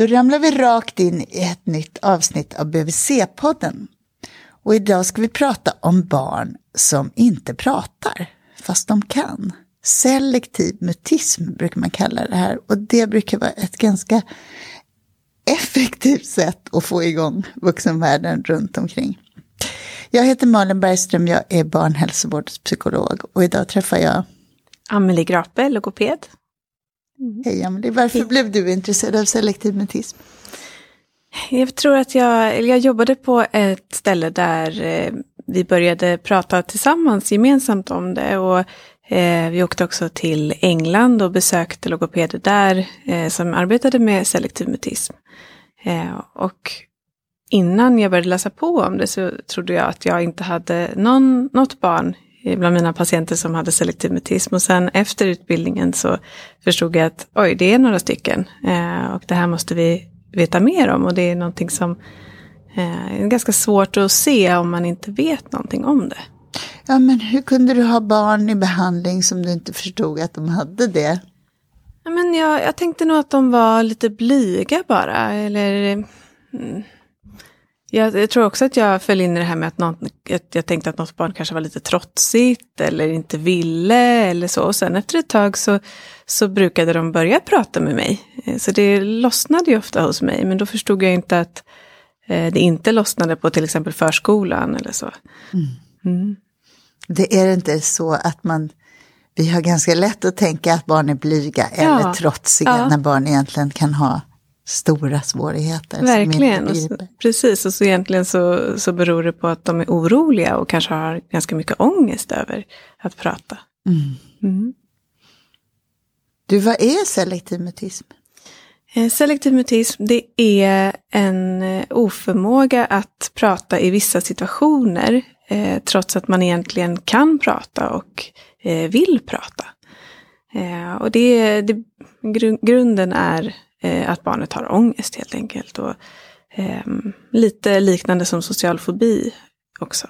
Då ramlar vi rakt in i ett nytt avsnitt av BVC-podden. Och idag ska vi prata om barn som inte pratar, fast de kan. Selektiv mutism brukar man kalla det här och det brukar vara ett ganska effektivt sätt att få igång vuxenvärlden runt omkring. Jag heter Malin Bergström, jag är barnhälsovårdspsykolog och idag träffar jag Amelie Grape, logoped. Mm. Hej Amelie, varför Hej. blev du intresserad av selektiv mutism? Jag tror att jag, jag jobbade på ett ställe där eh, vi började prata tillsammans gemensamt om det. Och eh, vi åkte också till England och besökte logopeder där eh, som arbetade med selektiv mutism. Och innan jag började läsa på om det så trodde jag att jag inte hade någon, något barn bland mina patienter som hade selektiv mutism. Och sen efter utbildningen så förstod jag att oj, det är några stycken. Eh, och det här måste vi veta mer om. Och det är någonting som eh, är ganska svårt att se om man inte vet någonting om det. Ja, men hur kunde du ha barn i behandling som du inte förstod att de hade det? Ja, men jag, jag tänkte nog att de var lite blyga bara. Eller... Mm jag, jag, tror också att jag föll in i det här med att, någon, att jag tänkte att något barn kanske var lite trotsigt eller inte ville eller så. Och sen efter ett tag så, så brukade de börja prata med mig. Eh, så det lossnade ju ofta hos mig, men då förstod jag inte att eh, det inte lossnade på till exempel förskolan eller så. Mm. Mm. Det är inte så att man, vi har ganska lätt att tänka att barn är blyga ja. eller trotsiga ja. när barn egentligen kan ha stora svårigheter. Verkligen, och så, precis. Och så egentligen så, så beror det på att de är oroliga och kanske har ganska mycket ångest över att prata. Mm. Mm. Du, vad är selektiv mutism? Eh, selektiv mutism, det är en eh, oförmåga att prata i vissa situationer, eh, trots att man egentligen kan prata och eh, vill prata. Eh, och det, det, grunden är eh, att barnet har ångest helt enkelt. Och, eh, lite liknande som social fobi också.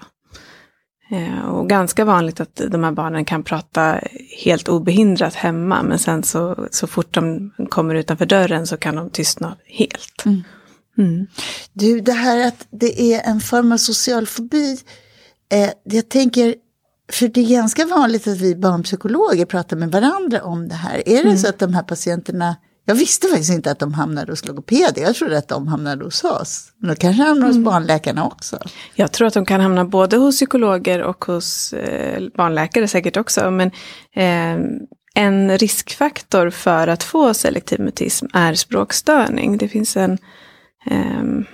Eh, och ganska vanligt att de här barnen kan prata helt obehindrat hemma, men sen så, så fort de kommer utanför dörren så kan de tystna helt. Mm. Mm. Du, det här att det är en form av social fobi, eh, jag tänker, för det är ganska vanligt att vi barnpsykologer pratar med varandra om det här. Är det mm. så att de här patienterna jag visste faktiskt inte att de hamnade hos logopeder. Jag trodde att de hamnade hos oss. Men de kanske hamnar hos mm. barnläkarna också. Jag tror att de kan hamna både hos psykologer och hos eh, barnläkare säkert också. Men eh, en riskfaktor för att få selektiv mutism är språkstörning. Det finns en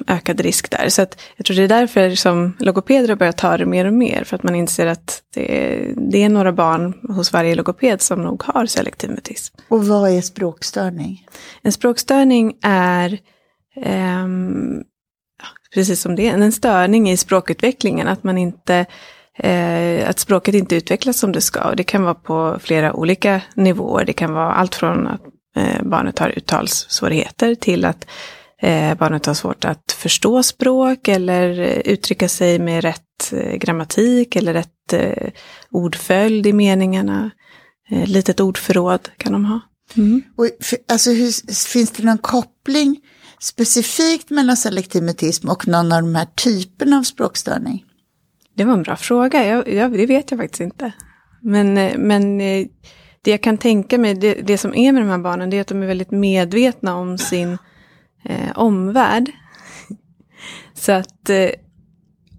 ökad risk där. Så att jag tror det är därför som logopeder har börjat ta det mer och mer. För att man inser att det är, det är några barn hos varje logoped som nog har selektiv mutism. Och vad är språkstörning? En språkstörning är um, precis som det är, en störning i språkutvecklingen. Att man inte eh, att språket inte utvecklas som det ska. Och det kan vara på flera olika nivåer. Det kan vara allt från att eh, barnet har uttalssvårigheter till att eh, barnet har svårt att förstå språk eller uttrycka sig med rätt eh, grammatik eller rätt eh, ordföljd i meningarna. Eh, litet ordförråd kan de ha. Mm. Och, för, alltså, hur, finns det någon koppling specifikt mellan selektiv mutism och någon av de här typerna av språkstörning? Det var en bra fråga, jag, jag, det vet jag faktiskt inte. Men, eh, men eh, det jag kan tänka mig, det, det som är med de här barnen, det är att de är väldigt medvetna om sin eh, omvärld. Så att eh,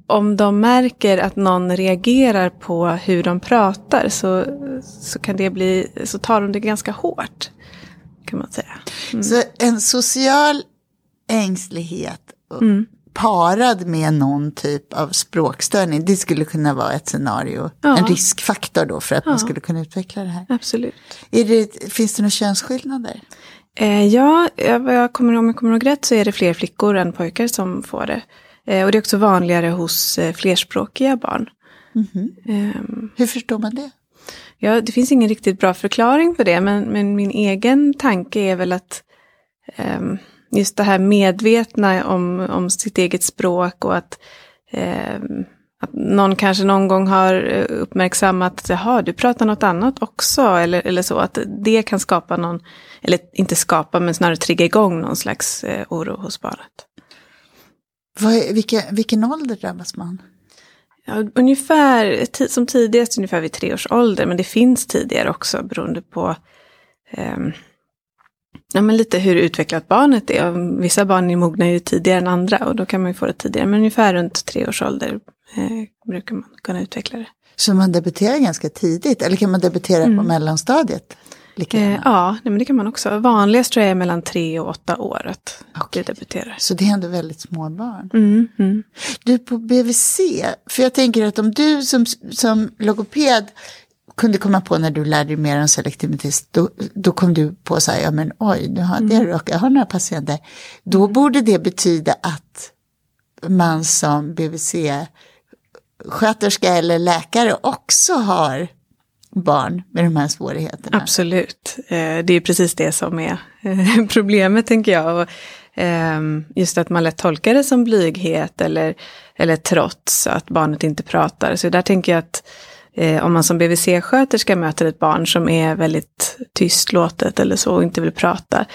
om de märker att någon reagerar på hur de pratar så, så kan det bli, så tar de det ganska hårt. Kan man säga. Mm. Så en social ängslighet mm. parad med någon typ av språkstörning, det skulle kunna vara ett scenario, ja. en riskfaktor då för att ja. man skulle kunna utveckla det här. Absolut. Det, finns det några könsskillnader? Eh, ja, jag kommer, om jag kommer ihåg rätt så är det fler flickor än pojkar som får det. Eh, och det är också vanligare hos eh, flerspråkiga barn. Mm -hmm. Hur förstår man det? Ja, det finns ingen riktigt bra förklaring på det, men, men min egen tanke är väl att um, just det här medvetna om, om sitt eget språk och att um, att någon kanske någon gång har eh, uppmärksammat, jaha, du pratar något annat också, eller, eller så, att det kan skapa någon, eller inte skapa, men snarare trigga igång någon slags eh, oro hos barnet. Vad, vilken, vilken ålder drabbas man? Ja, ungefär, som tidigast ungefär vid tre års ålder, men det finns tidigare också beroende på eh, ja, men lite hur utvecklat barnet är. Vissa barn mognar ju tidigare än andra och då kan man ju få det tidigare, men ungefär runt tre års ålder eh, brukar man kunna utveckla det. Så man debuterar ganska tidigt, eller kan man debutera mm. på mellanstadiet? Eh, ja, men det kan man också. Vanligast tror jag är mellan tre och åtta år att okay. debuterar. Så det är ändå väldigt små barn. Mm, mm. Du på BVC, för jag tänker att om du som, som logoped kunde komma på när du lärde dig mer om selektivitet, då, då kom du på så här, ja men oj, nu har, mm. det jag har några patienter. Då borde det betyda att man som sköterska eller läkare också har barn med de här svårigheterna. Absolut, eh, det är precis det som är eh, problemet tänker jag. Och ehm, just att man lätt tolkar det som blyghet eller, eller trots att barnet inte pratar. Så där tänker jag att eh, om man som BVC-sköterska möter ett barn som är väldigt tystlåtet eller så och inte vill prata,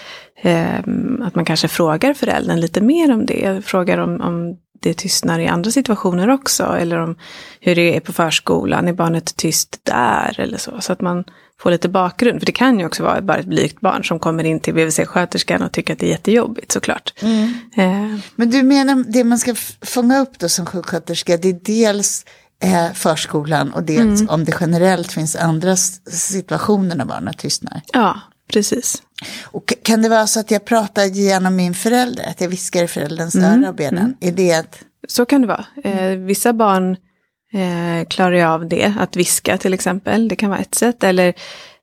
ehm, att man kanske frågar föräldern lite mer om det. Frågar om, om det tystnar i andra situationer också. Eller om hur det är på förskolan, är barnet tyst där eller så. Så att man får lite bakgrund. För det kan ju också vara bara ett blygt barn som kommer in till BVC-sköterskan och tycker att det är jättejobbigt såklart. Mm. Eh. Men du menar det man ska fånga upp då som sjuksköterska, det är dels eh, förskolan och dels mm. om det generellt finns andra situationer när barnen tystnar. Ja, precis. Och kan det vara så att jag pratar genom min förälder, att jag viskar i förälderns mm. öra och ber mm. Är det att... Så kan det vara. Eh, vissa barn eh, klarar ju av det, att viska till exempel. Det kan vara ett sätt. Eller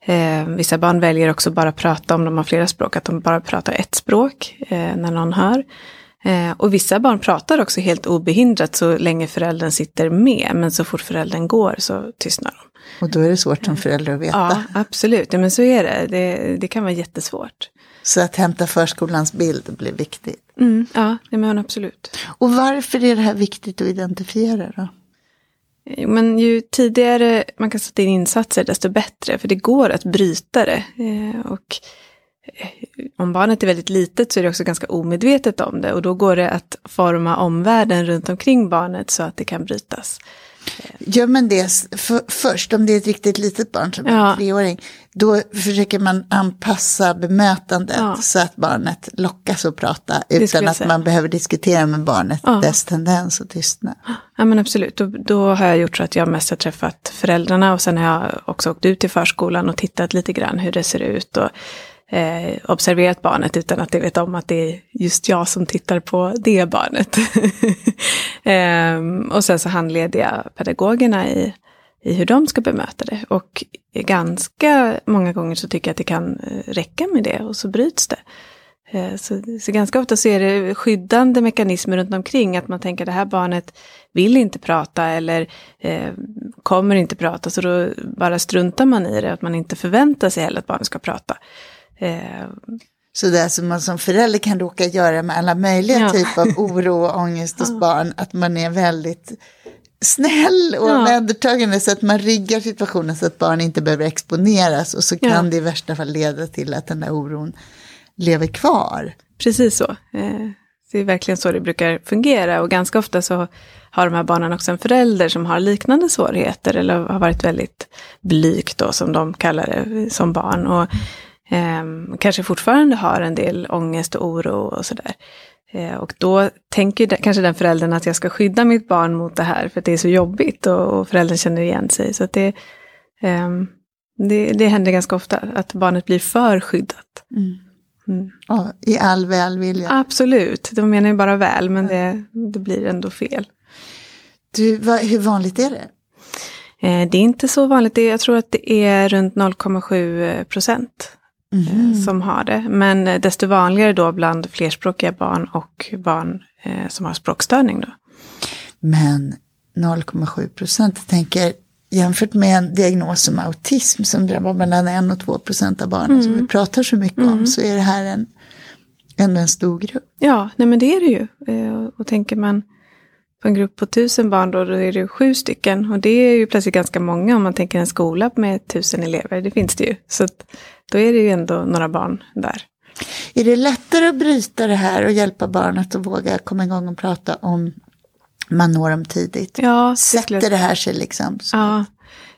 eh, vissa barn väljer också bara prata om de har flera språk, att de bara pratar ett språk eh, när någon hör. Eh, och vissa barn pratar också helt obehindrat så länge föräldern sitter med, men så fort föräldern går så tystnar de. Och då är det svårt som förälder att veta. Ja, absolut. Ja, men så är det. det. Det kan vara jättesvårt. Så att hämta förskolans bild blir viktigt. Mm, ja, det men absolut. Och varför är det här viktigt att identifiera då? Men ju tidigare man kan sätta in insatser desto bättre, för det går att bryta det. Eh, och eh, om barnet är väldigt litet så är det också ganska omedvetet om det och då går det att forma omvärlden runt omkring barnet så att det kan brytas. Gör man det för, först, om det är ett riktigt litet barn som ja. är treåring, då försöker man anpassa bemötandet ja. så att barnet lockas att prata utan att man behöver diskutera med barnet ja. dess tendens att tystna. Ja men absolut, då, då, har jag gjort så att jag mest har träffat föräldrarna och sen har jag också åkt ut till förskolan och tittat lite grann hur det ser ut. Och eh, observerat barnet utan att det vet om att det är just jag som tittar på det barnet. eh, och sen så handleder jag pedagogerna i, i hur de ska bemöta det. Och ganska många gånger så tycker jag att det kan eh, räcka med det och så bryts det. Eh, så, så, ganska ofta så är det skyddande mekanismer runt omkring, att man tänker att det här barnet vill inte prata eller eh, kommer inte prata, så då bara struntar man i det, att man inte förväntar sig heller att barnet ska prata. Eh, så det som man som förälder kan råka göra med alla möjliga ja. typer av oro och ångest hos ja. barn, att man är väldigt snäll och ja. omhändertagande så att man riggar situationen så att barn inte behöver exponeras och så kan ja. det i värsta fall leda till att den där oron lever kvar. Precis så. Eh, det är verkligen så det brukar fungera och ganska ofta så har de här barnen också en förälder som har liknande svårigheter eller har varit väldigt blyg då som de kallar det som barn. Och eh, kanske fortfarande har en del ångest och oro och sådär. Eh, och då tänker kanske den föräldern att jag ska skydda mitt barn mot det här för att det är så jobbigt och, och föräldern känner igen sig. Så det, eh, det, det händer ganska ofta att barnet blir för skyddat. Mm. Mm. Ja, I all välvilja. Absolut, de menar ju bara väl men det, det blir ändå fel. Du, vad, hur vanligt är det? Eh, det är inte så vanligt, jag tror att det är runt 0,7 procent mm. som har det. Men eh, desto vanligare då bland flerspråkiga barn och barn eh, som har språkstörning. Då. Men 0,7 procent, tänker jämfört med en diagnos som autism som drabbar mellan 1 och 2 procent av barnen mm. som vi pratar så mycket mm. om så är det här en, ändå en stor grupp. Ja, nej men det är det ju. Och tänker man på en grupp på tusen barn då, då är det sju stycken. Och det är ju plötsligt ganska många om man tänker en skola med tusen elever. Det finns det ju. Så då är det ju ändå några barn där. Är det lättare att bryta det här och hjälpa barnet att våga komma igång och prata om man når dem tidigt? Ja, Sätter det här sig liksom? Ja,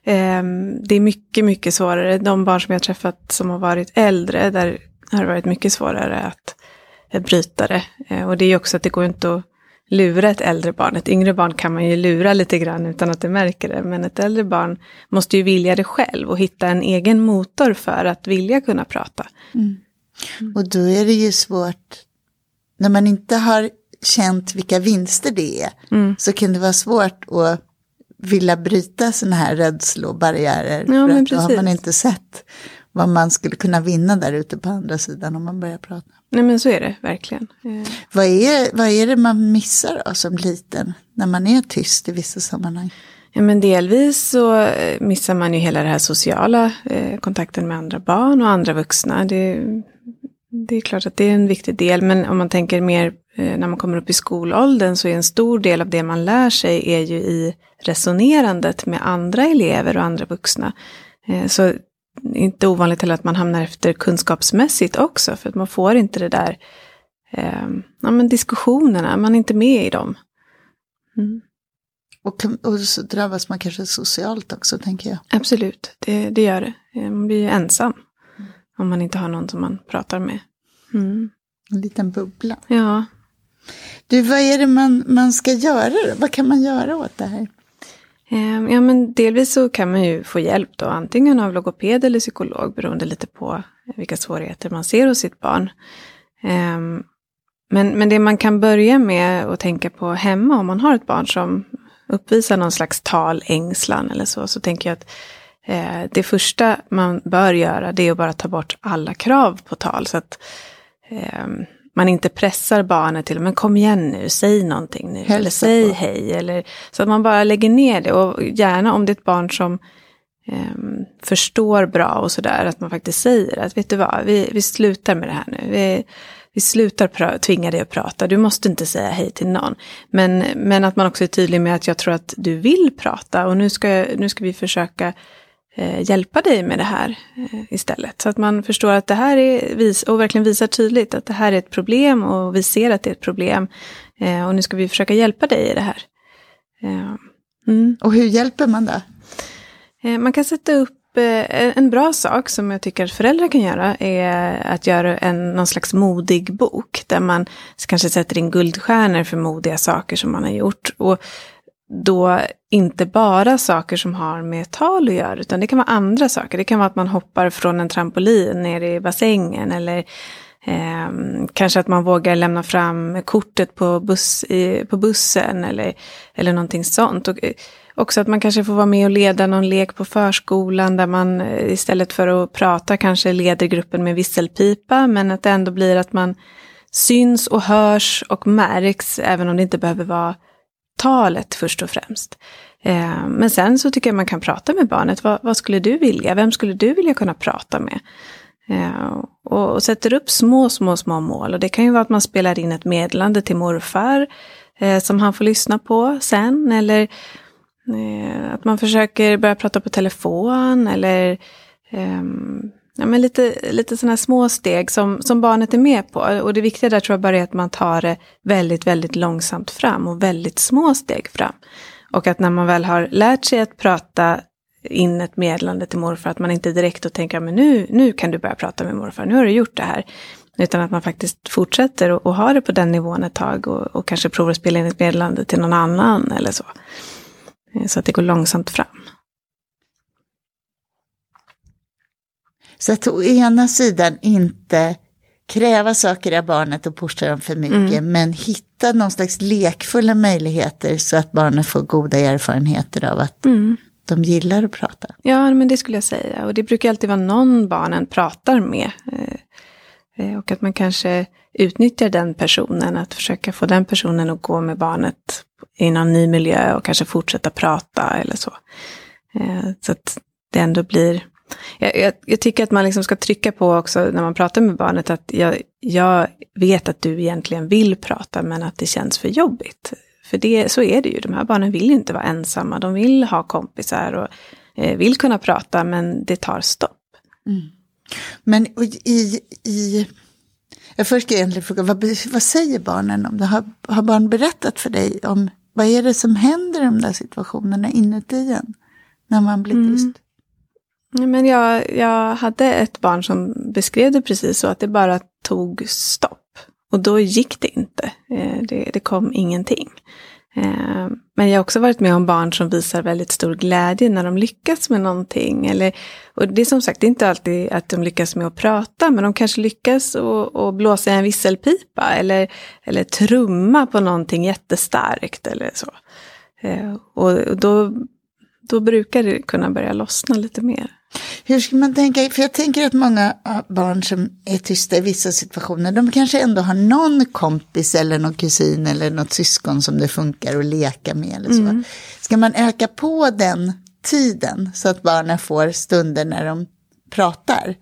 eh, det är mycket, mycket svårare. De barn som jag träffat som har varit äldre, där har det varit mycket svårare att bryta det. Eh, och det är också att det går inte att lura ett äldre barn. Ett yngre barn kan man ju lura lite grann utan att det märker det. Men ett äldre barn måste ju vilja det själv och hitta en egen motor för att vilja kunna prata. Mm. Och då är det ju svårt, när man inte har känt vilka vinster det är, mm. så kan det vara svårt att vilja bryta sådana här rädslobarriärer. Ja, för att då har man inte sett vad man skulle kunna vinna där ute på andra sidan om man börjar prata. Nej men så är det verkligen. Eh. Vad, är, vad är det man missar då som liten när man är tyst i vissa sammanhang? Ja men delvis så eh, missar man ju hela det här sociala eh, kontakten med andra barn och andra vuxna. Det, det är klart att det är en viktig del men om man tänker mer eh, när man kommer upp i skolåldern så är en stor del av det man lär sig är ju i resonerandet med andra elever och andra vuxna. Eh, så inte ovanligt heller att man hamnar efter kunskapsmässigt också, för att man får inte det där eh, ja, men diskussionerna, man är inte med i dem. Mm. Och, och så drabbas man kanske socialt också, tänker jag. Absolut, det, det gör det. Eh, man blir ju ensam mm. om man inte har någon som man pratar med. Mm. En liten bubbla. Ja. Du, vad är det man, man ska göra? Vad kan man göra åt det här? Ehm, ja, men delvis så kan man ju få hjälp då, antingen av logoped eller psykolog, beroende lite på vilka svårigheter man ser hos sitt barn. Ehm, men, men det man kan börja med att tänka på hemma, om man har ett barn som uppvisar någon slags talängslan eller så, så tänker jag att eh, det första man bör göra, det är att bara ta bort alla krav på tal. Så att ehm, man inte pressar barnet till, men kom igen nu, säg någonting nu, Hälsa eller säg på. hej, eller så att man bara lägger ner det. Och gärna om det är ett barn som eh, förstår bra och sådär, att man faktiskt säger att vet du vad, vi, vi slutar med det här nu, vi, vi slutar tvinga dig att prata, du måste inte säga hej till någon. Men, men att man också är tydlig med att jag tror att du vill prata och nu ska, nu ska vi försöka eh, hjälpa dig med det här eh, istället. Så att man förstår att det här är, vis och verkligen visar tydligt att det här är ett problem och vi ser att det är ett problem. Eh, och nu ska vi försöka hjälpa dig i det här. Mm. Och hur hjälper man då? Eh, man kan sätta upp en bra sak som jag tycker att föräldrar kan göra är att göra en, någon slags modig bok. Där man kanske sätter in guldstjärnor för modiga saker som man har gjort. Och då inte bara saker som har med tal att göra, utan det kan vara andra saker. Det kan vara att man hoppar från en trampolin ner i bassängen eller eh, kanske att man vågar lämna fram kortet på, buss, i, på bussen eller, eller någonting sånt. Och, eh, också att man kanske får vara med och leda någon lek på förskolan där man eh, istället för att prata kanske leder gruppen med visselpipa, men att det ändå blir att man syns och hörs och märks, även om det inte behöver vara talet först och främst. Eh, men sen så tycker jag man kan prata med barnet. Vad, vad, skulle du vilja? Vem skulle du vilja kunna prata med? Eh, och, och, sätter upp små, små, små mål. Och det kan ju vara att man spelar in ett meddelande till morfar eh, som han får lyssna på sen. Eller eh, att man försöker börja prata på telefon. Eller ehm, ja, men lite, lite sådana små steg som, som barnet är med på. Och det viktiga där tror jag bara är att man tar det väldigt, väldigt långsamt fram och väldigt små steg fram. Och att när man väl har lärt sig att prata in ett meddelande till morfar, att man inte direkt och tänker, men nu, nu kan du börja prata med morfar, nu har du gjort det här. Utan att man faktiskt fortsätter och, och har det på den nivån ett tag och, och kanske provar att spela in ett meddelande till någon annan eller så. Så att det går långsamt fram. Så att å ena sidan inte kräva saker av barnet och pusha dem för mycket, mm. men hitta någon slags lekfulla möjligheter så att barnen får goda erfarenheter av att mm. de gillar att prata. Ja, men det skulle jag säga. Och det brukar alltid vara någon barnen pratar med. Eh, eh, och att man kanske utnyttjar den personen, att försöka få den personen att gå med barnet i någon ny miljö och kanske fortsätta prata eller så. Eh, så att det ändå blir jag, jag, jag, tycker att man liksom ska trycka på också när man pratar med barnet att jag, jag vet att du egentligen vill prata men att det känns för jobbigt. För det, så är det ju, de här barnen vill inte vara ensamma, de vill ha kompisar och eh, vill kunna prata, men det tar stopp. Mm. Men i, i jag först ska egentligen fråga, vad, vad säger barnen om det? Har, har barn berättat för dig om vad är det som händer i de där situationerna inuti en? När man blir tyst? Mm. Men jag, jag hade ett barn som beskrev det precis så, att det bara tog stopp. Och då gick det inte. Eh, det, det kom ingenting. Eh, men jag har också varit med om barn som visar väldigt stor glädje när de lyckas med någonting. Eller, och det är som sagt inte alltid att de lyckas med att prata, men de kanske lyckas att blåsa i en visselpipa eller, eller trumma på någonting jättestarkt eller så. Eh, och då, då brukar det kunna börja lossna lite mer. Hur ska man tänka? För jag tänker att många barn som är tysta i vissa situationer, de kanske ändå har någon kompis eller någon kusin eller något syskon som det funkar att leka med eller så. Mm. Ska man öka på den tiden så att barnen får stunder när de pratar?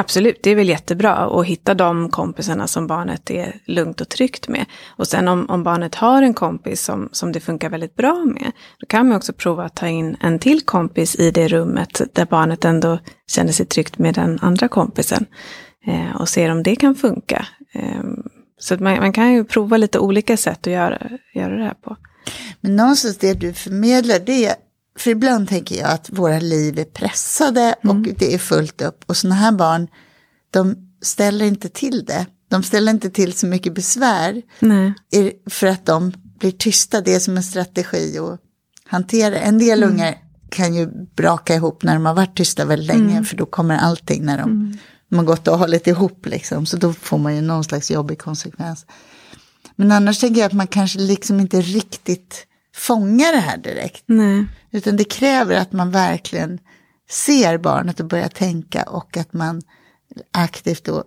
Absolut, det är väl jättebra att hitta de kompisarna som barnet är lugnt och tryggt med. Och sen om, om barnet har en kompis som, som det funkar väldigt bra med, då kan man också prova att ta in en till kompis i det rummet där barnet ändå känner sig tryggt med den andra kompisen. Eh, och se om det kan funka. Eh, så man, man, kan ju prova lite olika sätt att göra, göra det här på. Men någonstans det du förmedlar, det är för ibland tänker jag att våra liv är pressade och mm. det är fullt upp. Och sådana här barn, de ställer inte till det. De ställer inte till så mycket besvär. Nej. För att de blir tysta, det är som en strategi att hantera. En del mm. ungar kan ju braka ihop när de har varit tysta väldigt länge. Mm. För då kommer allting när de, mm. de har gått och hållit ihop. Liksom. Så då får man ju någon slags jobbig konsekvens. Men annars tänker jag att man kanske liksom inte riktigt fånga det här direkt. Nej. Utan det kräver att man verkligen ser barnet och börjar tänka och att man aktivt då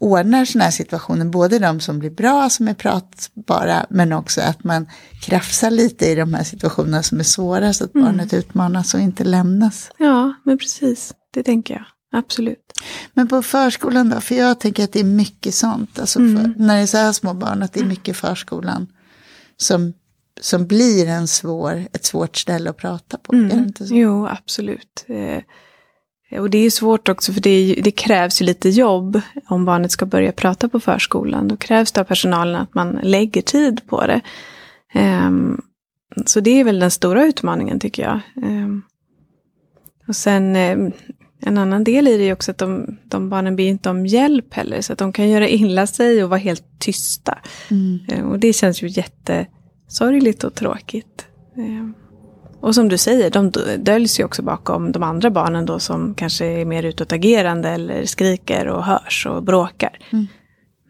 ordnar sådana här situationer, både de som blir bra, som är pratbara, men också att man krafsar lite i de här situationerna som är svåra, så att mm. barnet utmanas och inte lämnas. Ja, men precis, det tänker jag. Absolut. Men på förskolan då? För jag tänker att det är mycket sånt, alltså mm. när det är så här små barn, att det är mycket förskolan som som blir en svår, ett svårt ställe att prata på. Mm. Är det inte så? Jo, absolut. Eh, och det är svårt också för det, det, krävs ju lite jobb om barnet ska börja prata på förskolan. Då krävs det av personalen att man lägger tid på det. Um, så det är väl den stora utmaningen tycker jag. Um, och sen um, en annan del i det är också att de, de barnen ber inte om hjälp heller. Så att de kan göra illa sig och vara helt tysta. Mm. och det känns ju jätte sorgligt och tråkigt. Eh, och som du säger, de döljs ju också bakom de andra barnen då som kanske är mer utåtagerande eller skriker och hörs och bråkar. Mm.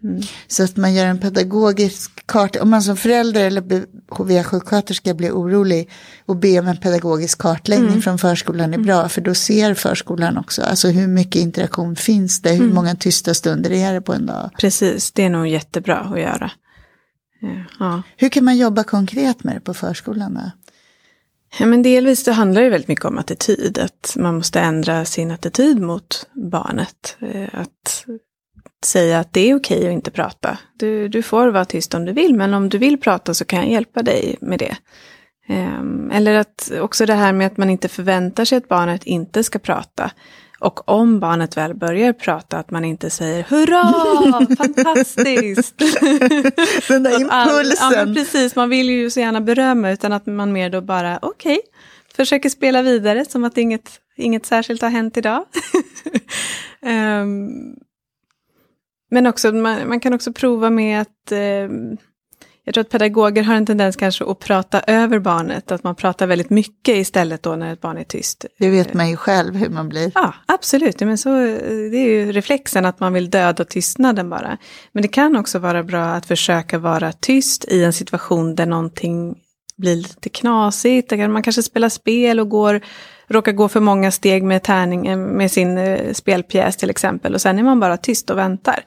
Mm. Så att man gör en pedagogisk karta, om man som förälder eller HVA-sjuksköterska blir orolig och ber om en pedagogisk kartläggning mm. från förskolan är bra, för då ser förskolan också, alltså hur mycket interaktion finns det, hur mm. många tysta stunder är det på en dag. Precis, det är nog jättebra att göra. Ja. Hur kan man jobba konkret med det på förskolan? Då? Ja, men delvis det handlar det väldigt mycket om attityd. Att man måste ändra sin attityd mot barnet. Eh, att säga att det är okej att inte prata. Du, du får vara tyst om du vill, men om du vill prata så kan jag hjälpa dig med det. Ehm, eller att också det här med att man inte förväntar sig att barnet inte ska prata. Och om barnet väl börjar prata att man inte säger hurra, fantastiskt. Den där impulsen. ja, precis, man vill ju så gärna berömma utan att man mer då bara okej, okay, försöker spela vidare som att inget, inget särskilt har hänt idag. um, men också, man, man, kan också prova med att um, jag tror att pedagoger har en tendens kanske att prata över barnet, att man pratar väldigt mycket istället då när ett barn är tyst. Det vet man ju själv hur man blir. Ja, absolut. Men så, det är ju reflexen att man vill döda tystnaden bara. Men det kan också vara bra att försöka vara tyst i en situation där någonting blir lite knasigt. Man kanske spelar spel och går, råkar gå för många steg med, tärning, med sin eh, spelpjäs till exempel. Och sen är man bara tyst och väntar.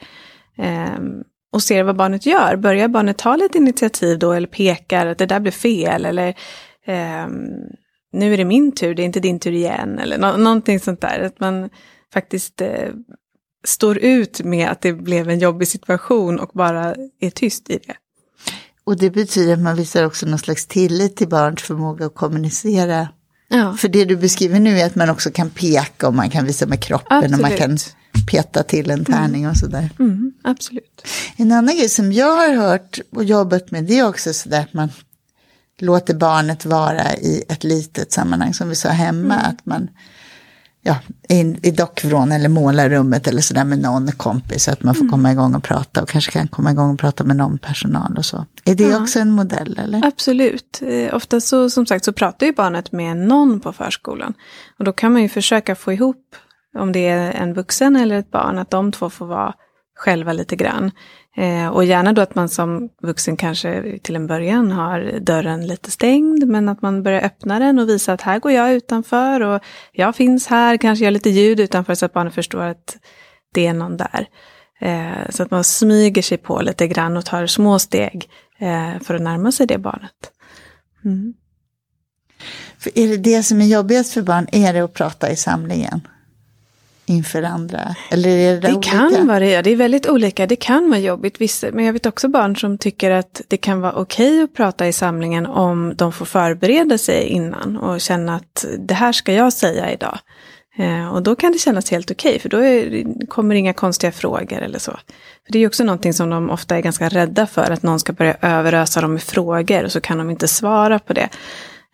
Um, och ser vad barnet gör. Börjar barnet ta lite initiativ då eller pekar att det där blev fel eller eh, nu är det min tur, det är inte din tur igen eller no någonting sånt där. Att man faktiskt eh, står ut med att det blev en jobbig situation och bara är tyst i det. Och det betyder att man visar också någon slags tillit till barns förmåga att kommunicera. Ja, För det du beskriver nu är att man också kan peka och man kan visa med kroppen och man kan Absolut. peta till en tärning och sådär. mm, absolut. En annan grej som jag har hört och jobbat med det är också sådär att man låter barnet vara i ett litet sammanhang som vi sa hemma. Att man ja, i, i dockvrån eller målarrummet eller sådär med någon kompis. Så att man får komma igång och prata och kanske kan komma igång och prata med någon personal och så. Är det Ja. också en modell eller? Absolut. Eh, ofta så, som sagt, så pratar ju barnet med någon på förskolan. Och då kan man ju försöka få ihop, om det är en vuxen eller ett barn, att de två får vara själva lite grann. Eh, och gärna då att man som vuxen kanske till en början har dörren lite stängd, men att man börjar öppna den och visa att här går jag utanför och jag finns här, kanske gör lite ljud utanför så att barnet förstår att det är någon där. Eh, så att man smyger sig på lite grann och tar små steg eh, för att närma sig det barnet. Mm. För är det det som är jobbigast för barn, är det att prata i samlingen? Inför andra? Eller är det, Det olika? kan variera, det är väldigt olika. Det kan vara jobbigt, vissa, men jag vet också barn som tycker att det kan vara okej att prata i samlingen om de får förbereda sig innan och känna att det här ska jag säga idag. Eh, och då kan det kännas helt okej, för då är, kommer inga konstiga frågor eller så. För det är också någonting som de ofta är ganska rädda för, att någon ska börja överösa dem med frågor och så kan de inte svara på det.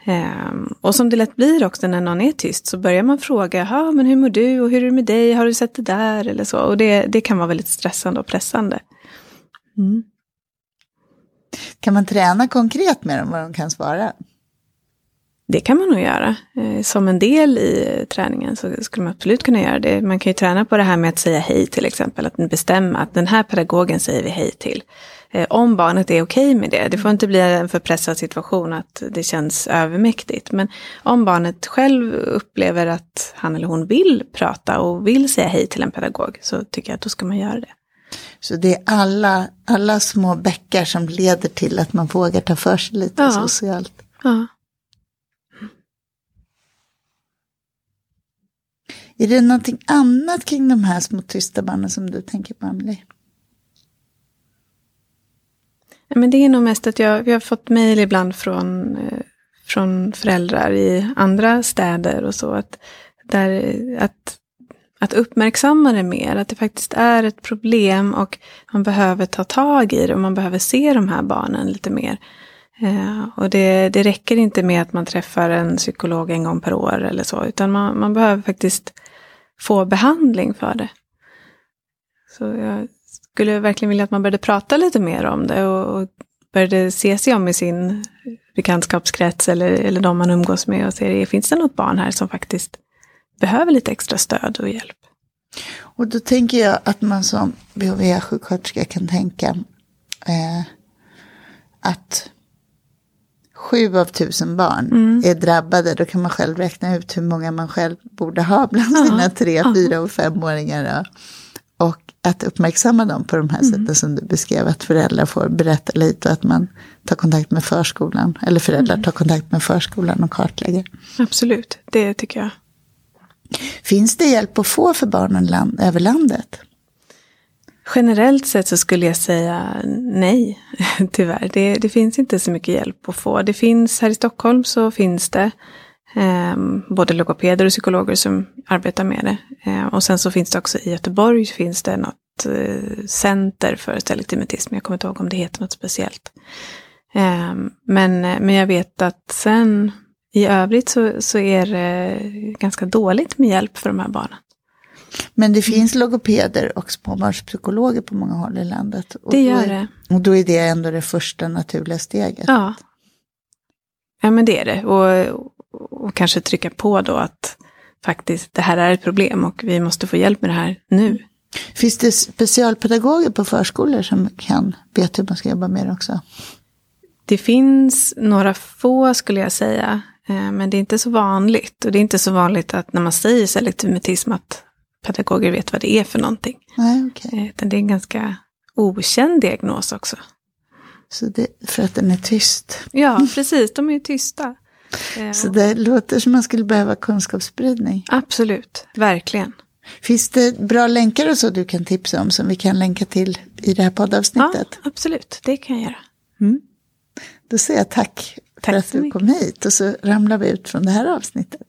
Ehm, och som det lätt blir också när någon är tyst så börjar man fråga, men hur mår du och hur är det med dig, har du sett det där eller så. Och det, det kan vara väldigt stressande och pressande. Mm. Kan man träna konkret med dem vad de kan svara? Det kan man nog göra. Eh, Som en del i träningen så skulle man absolut kunna göra det. Man kan ju träna på det här med att säga hej till exempel. Att bestämma att den här pedagogen säger vi hej till. Eh, Om barnet är okej med det. Det får inte bli en för pressad situation att det känns övermäktigt. Men om barnet själv upplever att han eller hon vill prata och vill säga hej till en pedagog så tycker jag att då ska man göra det. Så det är alla, alla små bäckar som leder till att man vågar ta för sig lite Ja. socialt. Ja. Är det någonting annat kring de här små tysta barnen som du tänker på, Amelie? Ja, men det är nog mest att jag, vi har fått mejl ibland från, eh, från föräldrar i andra städer och så. Att, där, att, att uppmärksamma det mer, att det faktiskt är ett problem och man behöver ta tag i det och man behöver se de här barnen lite mer. Eh, och det, det räcker inte med att man träffar en psykolog en gång per år eller så, utan man, man behöver faktiskt få behandling för det. Så jag skulle verkligen vilja att man började prata lite mer om det och, började se sig om i sin bekantskapskrets eller, eller de man umgås med och se, finns det något barn här som faktiskt behöver lite extra stöd och hjälp? Och då tänker jag att man som BHV-sjuksköterska kan tänka eh, att sju av tusen barn Mm. är drabbade. Då kan man själv räkna ut hur många man själv borde ha bland sina tre, fyra och femåringar. Att uppmärksamma dem på de här Mm. sätten som du beskrev. Att föräldrar får berätta lite och att man tar kontakt med förskolan. Eller föräldrar Mm. tar kontakt med förskolan och kartlägger. Absolut, det tycker jag. Finns det hjälp att få för barnen land, över landet? Generellt sett så skulle jag säga nej, tyvärr. Det, det finns inte så mycket hjälp att få. Det finns här i Stockholm så finns det både logopeder och psykologer som arbetar med det. Eh, och sen så finns det också i Göteborg finns det något eh, center för selektivitism. Jag kommer inte ihåg om det heter något speciellt. Eh, men, men jag vet att sen i övrigt så, så är det ganska dåligt med hjälp för de här barnen. Men det finns logopeder och småbarnspsykologer på många håll i landet. Och Det gör det. Och då är det ändå det första naturliga steget. Ja. Ja men det är det. Och, och kanske trycka på då att faktiskt det här är ett problem och vi måste få hjälp med det här nu. Finns det specialpedagoger på förskolor som kan vet hur man ska jobba med det också? Det finns några få skulle jag säga. eh, Men det är inte så vanligt. Och det är inte så vanligt att när man säger selektiv mutism att pedagoger vet vad det är för någonting. Nej, okej. Eh, Utan det är en ganska okänd diagnos också. Så det, för att den är tyst. Ja, precis. De är ju tysta. Så det låter som man skulle behöva kunskapsspridning. Absolut, verkligen. Finns det bra länkar och så du kan tipsa om som vi kan länka till i det här Ja, poddavsnittet? absolut. Det kan jag göra. Då säger jag tack, Tack för att du mycket. kom hit och så ramlar vi ut från det här avsnittet.